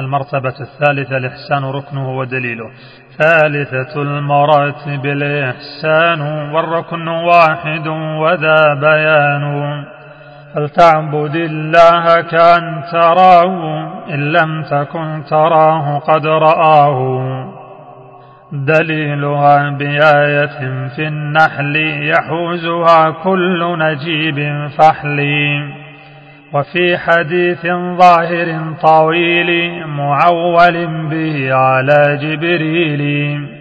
المرتبة الثالثة الإحسان ركنه ودليله. ثالثة المراتب الإحسان والركن واحد وذا بيان. فلتعبد الله كأن تراه؟ إن لم تكن تراه قد رآه. دليلها بآية في النحل يحوزها كل نجيب فحل. وفي حديث ظاهر طويل معول به على جبريل.